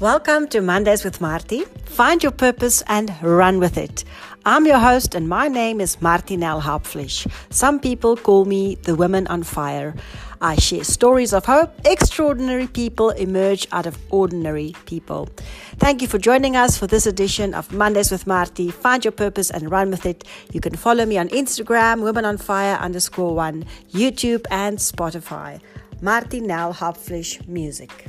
Welcome to Mondays with Marty. Find your purpose and run with it. I'm your host, and my name is Martinelle Hauptfleisch. Some people call me the woman on Fire. I share stories of hope. Extraordinary people emerge out of ordinary people. Thank you for joining us for this edition of Mondays with Marty. Find your purpose and run with it. You can follow me on Instagram, Women on Fire underscore one, YouTube, and Spotify. Martinelle Hauptfleisch Music.